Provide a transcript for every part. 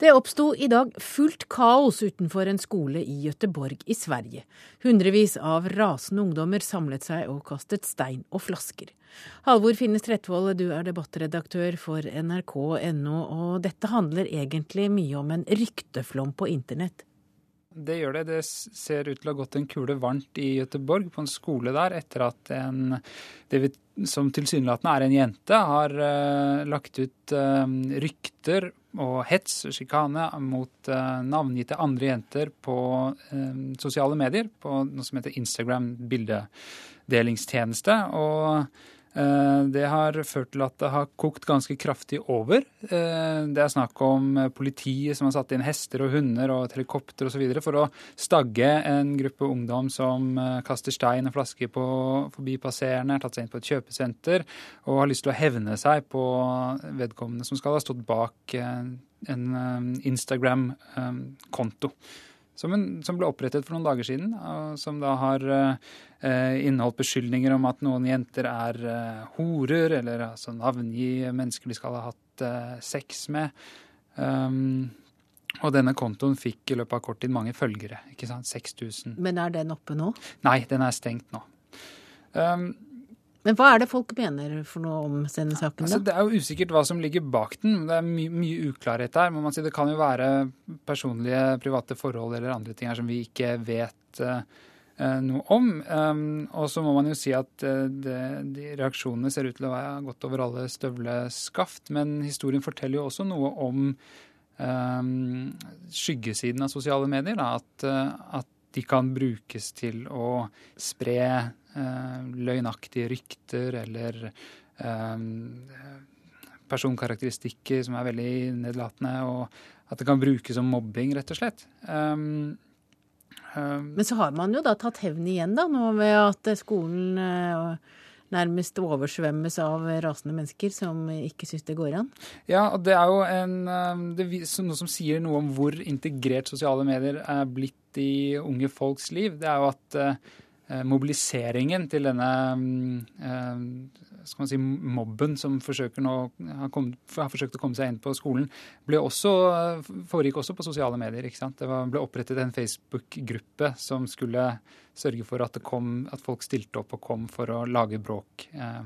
Det oppsto i dag fullt kaos utenfor en skole i Gøteborg i Sverige. Hundrevis av rasende ungdommer samlet seg og kastet stein og flasker. Halvor Finnes Trettvoll, du er debattredaktør for nrk.no, og dette handler egentlig mye om en rykteflom på internett. Det gjør det. Det ser ut til å ha gått en kule varmt i Gøteborg, på en skole der, etter at en, det som tilsynelatende er en jente, har uh, lagt ut uh, rykter og hets sjikane mot uh, navngitte andre jenter på sosiale medier, på noe som heter Instagram bildedelingstjeneste. Og Eh, det har ført til at det har kokt ganske kraftig over. Eh, det er snakk om politiet som har satt inn hester og hunder og et helikopter osv. for å stagge en gruppe ungdom som eh, kaster stein og flasker på forbipasserende, har tatt seg inn på et kjøpesenter og har lyst til å hevne seg på vedkommende som skal ha stått bak en Instagram-konto som, en, som, ble opprettet for noen dager siden, som da har eh, inneholdt beskyldninger om at noen jenter er eh, horer, eller altså navngi mennesker de skal ha hatt eh, sex med. Um, og denne kontoen fikk i løpet av kort tid mange følgere. ikke sant? 6000. Men er den oppe nå? Nei, den er stengt nå. Um, men hva er det folk mener for noe om denne saken? Altså, det er jo usikkert hva som ligger bak den. Det er my mye uklarhet der. må man si. Det kan jo være personlige, private forhold eller andre ting her som vi ikke vet uh, noe om. Um, og så må man jo si at uh, det, de reaksjonene ser ut til å ha gått over alle støvleskaft. Men historien forteller jo også noe om um, skyggesiden av sosiale medier. Da, at, uh, at de kan brukes til å spre løgnaktige rykter eller eh, personkarakteristikker som er veldig nedlatende, og at det kan brukes som mobbing, rett og slett. Um, um, Men så har man jo da tatt hevn igjen, da, nå ved at skolen uh, nærmest oversvømmes av rasende mennesker som ikke syns det går an? Ja, og det er jo en, det er noe som sier noe om hvor integrert sosiale medier er blitt i unge folks liv, det er jo at eh, mobiliseringen til denne eh, skal man si, mobben som nå, har, kommet, har, forsøkt å komme seg inn på skolen, ble også, foregikk også på sosiale medier. ikke sant? Det var, ble opprettet en Facebook-gruppe som skulle sørge for at, kom, at, folk stilte opp og kom for å lage bråk eh,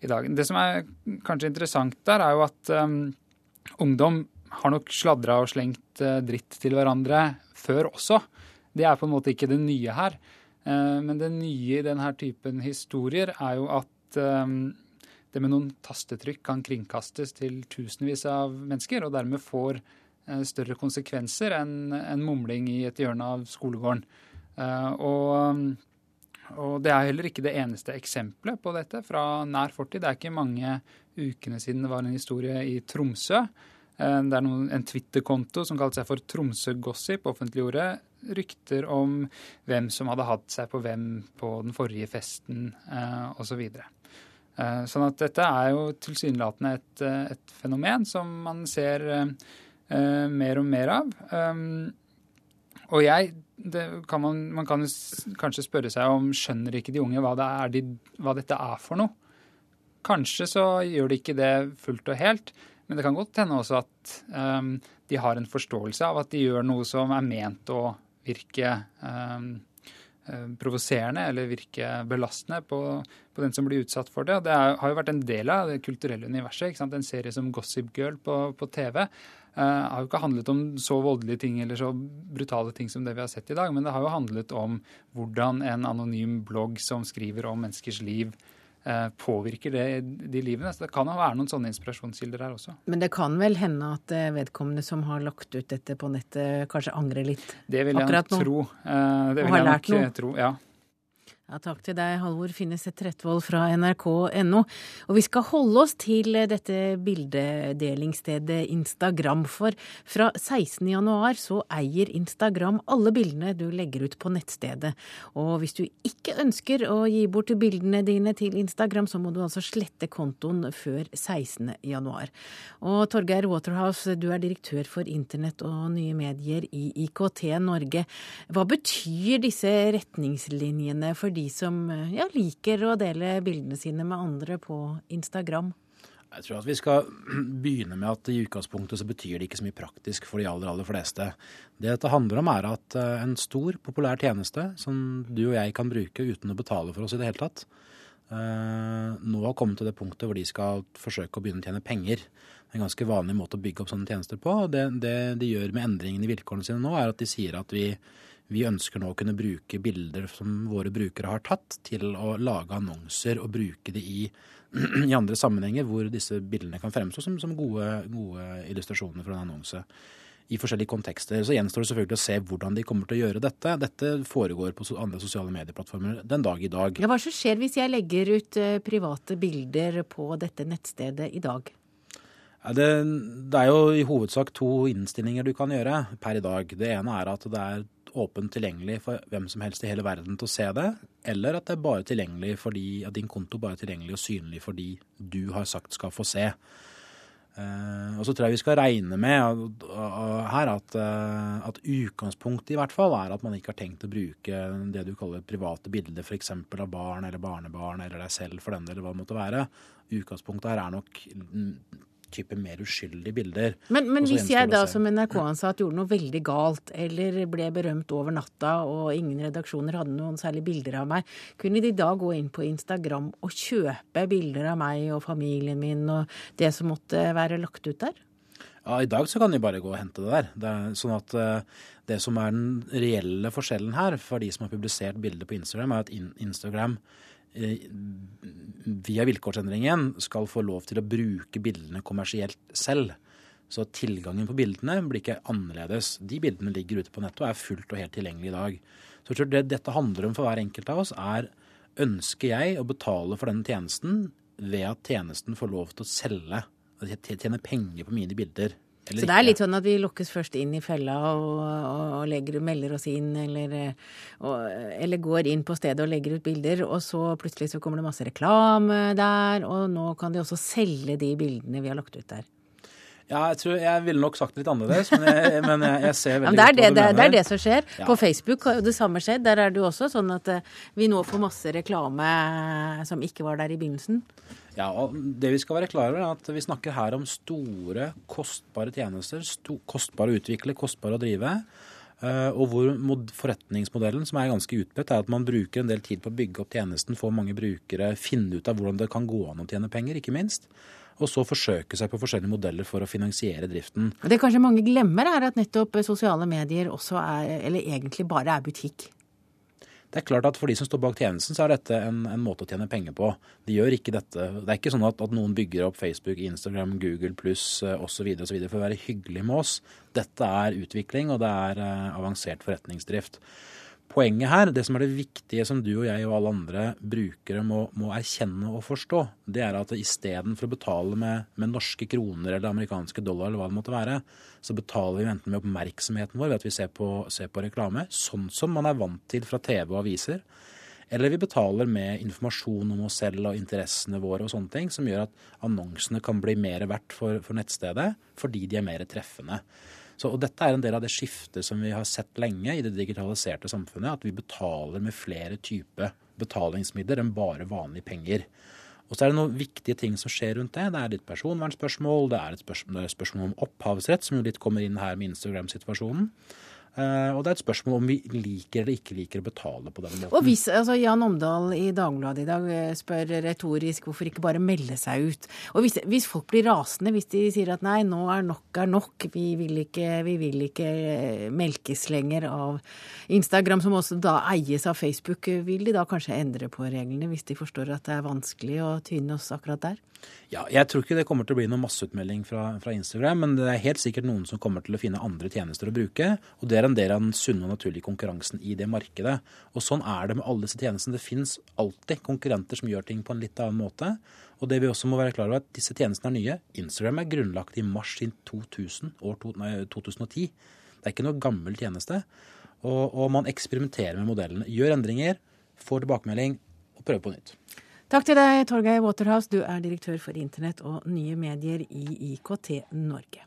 i dag. Det som er kanskje interessant der, er jo at eh, ungdom har nok sladra og slengt eh, dritt til hverandre før også. Det er på en måte ikke det nye her. Eh, men det nye i denne typen historier er jo at eh, det med noen tastetrykk kan kringkastes til tusenvis av mennesker, og dermed får eh, større konsekvenser enn en mumling i et hjørne av skolegården. Og, og, det er heller ikke det eneste eksempelet på dette fra nær fortid. Det er ikke mange ukene siden det var en historie i Tromsø det er noen, en Twitter-konto som kalte seg for Tromsø Gossip, offentliggjorde rykter om hvem som hadde hatt seg på hvem på den forrige festen eh, osv. Så eh, sånn at dette er jo tilsynelatende et, eh, et fenomen som man ser eh, mer og mer av. Um, og jeg kan man, man kan kanskje spørre seg om skjønner ikke de unge hva, det de, hva dette er for noe. Kanskje så gjør de ikke det fullt og helt. Men det kan godt hende også at um, de har en forståelse av at de gjør noe som er ment å virke eh, provoserende eller virke belastende på, på, den som blir utsatt for det. Det er, har jo vært en del av det kulturelle universet. En serie som Gossip Girl på, på TV eh, har jo ikke handlet om så voldelige ting eller så brutale ting som det vi har sett i dag, men det har jo handlet om hvordan en anonym blogg som skriver om menneskers liv, Eh, påvirker det de livene. Så det kan jo være noen sånne inspirasjonskilder her også. Men det kan vel hende at eh, vedkommende som har lagt ut dette på nettet, kanskje angrer litt? Det vil jeg nok tro. Eh, det vil jeg nok tro, ja. Ja, takk til deg, Halvor Finnes Trettvold fra nrk.no. Og vi skal holde oss til dette bildedelingsstedet Instagram, for fra 16. januar så eier Instagram alle bildene du legger ut på nettstedet. Og hvis du ikke ønsker å gi bort bildene dine til Instagram, så må du altså slette kontoen før 16. januar. Og Torgeir Waterhouse, du er direktør for internett og nye medier i IKT Norge. Hva betyr disse retningslinjene for de som ja, liker å dele bildene sine med andre på Instagram? Jeg tror at vi skal begynne med at i utgangspunktet så betyr det ikke så mye praktisk for de aller, aller fleste. Det dette handler om er at eh, en stor, populær tjeneste som du og jeg kan bruke uten å betale for oss i det hele tatt, eh, nå har kommet til det punktet hvor de skal forsøke å begynne å tjene penger. Er en ganske vanlig måte å bygge opp sånne tjenester på. Det, det de gjør med endringene i vilkårene sine nå, er at de sier at vi, vi ønsker nå å kunne bruke bilder som våre brukere har tatt, til å lage annonser og bruke det i i andre sammenhenger hvor disse bildene kan fremstå som, som gode, gode, illustrasjoner for en annonse. I forskjellige kontekster. Så gjenstår det selvfølgelig å se hvordan de kommer til å gjøre dette. Dette foregår på andre sosiale medieplattformer den dag i dag. Ja, hva som skjer hvis jeg legger ut uh, private bilder på dette nettstedet i dag? Det, det, er jo i hovedsak to innstillinger du kan gjøre per i dag. Det ene er at det er åpent tilgjengelig for hvem som helst i hele verden til å se det, eller at det er bare tilgjengelig fordi, at din konto bare er tilgjengelig og synlig fordi du har sagt skal få se. Uh, og så tror jeg vi skal regne med uh, her at, at, utgangspunktet i hvert fall er at man ikke har tenkt å bruke det du kaller private bilder, f.eks. av barn eller barnebarn eller deg selv for den eller hva det måtte være. Utgangspunktet her er nok type mer uskyldige bilder. Men, men hvis jeg da som NRK-ansatt gjorde noe veldig galt, eller ble berømt over natta, og ingen redaksjoner hadde noen særlige bilder av meg, kunne de da gå inn på Instagram og kjøpe bilder av meg og familien min og det som måtte være lagt ut der? Ja, I dag så kan de bare gå og hente det der. Det er sånn at uh, det som er den reelle forskjellen her for de som har publisert bilder på Instagram, er at Instagram via vilkårsendringen skal få lov til å bruke bildene kommersielt selv. Så tilgangen på bildene blir ikke annerledes. De bildene ligger ute på nettet og er fullt og helt tilgjengelig i dag. Så jeg tror det dette handler om for hver enkelt av oss, er ønsker jeg å betale for denne tjenesten ved at tjenesten får lov til å selge, tjene penger på mine bilder så det er litt sånn at vi lukkes først inn i fella og, og, og legger, melder oss inn, eller, og, eller, går inn på stedet og legger ut bilder, og så plutselig så kommer det masse reklame der, og nå kan de også selge de bildene vi har lagt ut der. Ja, jeg tror jeg ville nok sagt det litt annerledes, men jeg, men jeg, jeg ser veldig ja, det, er det, det, det, er det som skjer. Ja. På Facebook har jo det samme skjedd. Der er det jo også sånn at eh, vi nå får masse reklame som ikke var der i begynnelsen. Ja, og det Vi skal være klar over er at vi snakker her om store, kostbare tjenester. Sto, kostbare å utvikle, kostbare å drive. Uh, og hvor forretningsmodellen, som er ganske utbredt, er at man bruker en del tid på å bygge opp tjenesten, få mange brukere, finne ut av hvordan det kan gå an å tjene penger, ikke minst. Og så forsøke seg på forskjellige modeller for å finansiere driften. Det kanskje mange glemmer, er at nettopp sosiale medier også er, eller egentlig bare er butikk. Det er klart at For de som står bak tjenesten, så er dette en, en måte å tjene penger på. De gjør ikke dette, Det er ikke sånn at, at noen bygger opp Facebook, Instagram, Google pluss osv. for å være hyggelig med oss. Dette er utvikling, og det er uh, avansert forretningsdrift. Poenget her, det som er det viktige som du og jeg og alle andre brukere må, må erkjenne og forstå, det er at istedenfor å betale med, med, norske kroner eller amerikanske dollar eller hva det måtte være, så betaler vi enten med oppmerksomheten vår ved at vi ser på, ser på reklame, sånn som man er vant til fra TV og aviser. Eller vi betaler med informasjon om oss selv og interessene våre og sånne ting, som gjør at annonsene kan bli mer verdt for, for nettstedet fordi de er mer treffende. Så, og dette er en del av det skiftet som vi har sett lenge i det digitaliserte samfunnet, at vi betaler med flere typer betalingsmidler enn bare vanlige penger. Og så er det noen viktige ting som skjer rundt det. Det er litt personvernspørsmål, det er et spørsmål, det er et spørsmål om opphavsrett, som jo litt kommer inn her med Instagram-situasjonen. Eh, og det er et spørsmål om vi liker eller ikke liker å betale på den måten. Og hvis altså Jan Omdal i Dagbladet i dag eh, spør retorisk hvorfor ikke bare melde seg ut. Og hvis, hvis, folk blir rasende, hvis de sier at nei, nå er nok er nok, vi vil ikke, vi vil ikke eh, melkes lenger av Instagram, som også da eies av Facebook, vil de da kanskje endre på reglene hvis de forstår at det er vanskelig å tyne oss akkurat der? Ja, Jeg tror ikke det kommer til å bli noen masseutmelding fra, fra, Instagram, men det er helt sikkert noen som kommer til å finne andre tjenester å bruke. Og det er en del av den sunne og naturlige konkurransen i det markedet. Og sånn er det med alle disse tjenestene. Det finnes alltid konkurrenter som gjør ting på en litt annen måte. Og det vi også må være klar over, at disse tjenestene er nye. Instagram er grunnlagt i mars 2000, år to, nei, 2010. Det er ikke noe gammel tjeneste. Og, og man eksperimenterer med modellene. Gjør endringer, får tilbakemelding og prøver på nytt. Takk til deg, Torgeir Waterhouse. Du er direktør for internett og nye medier i IKT Norge.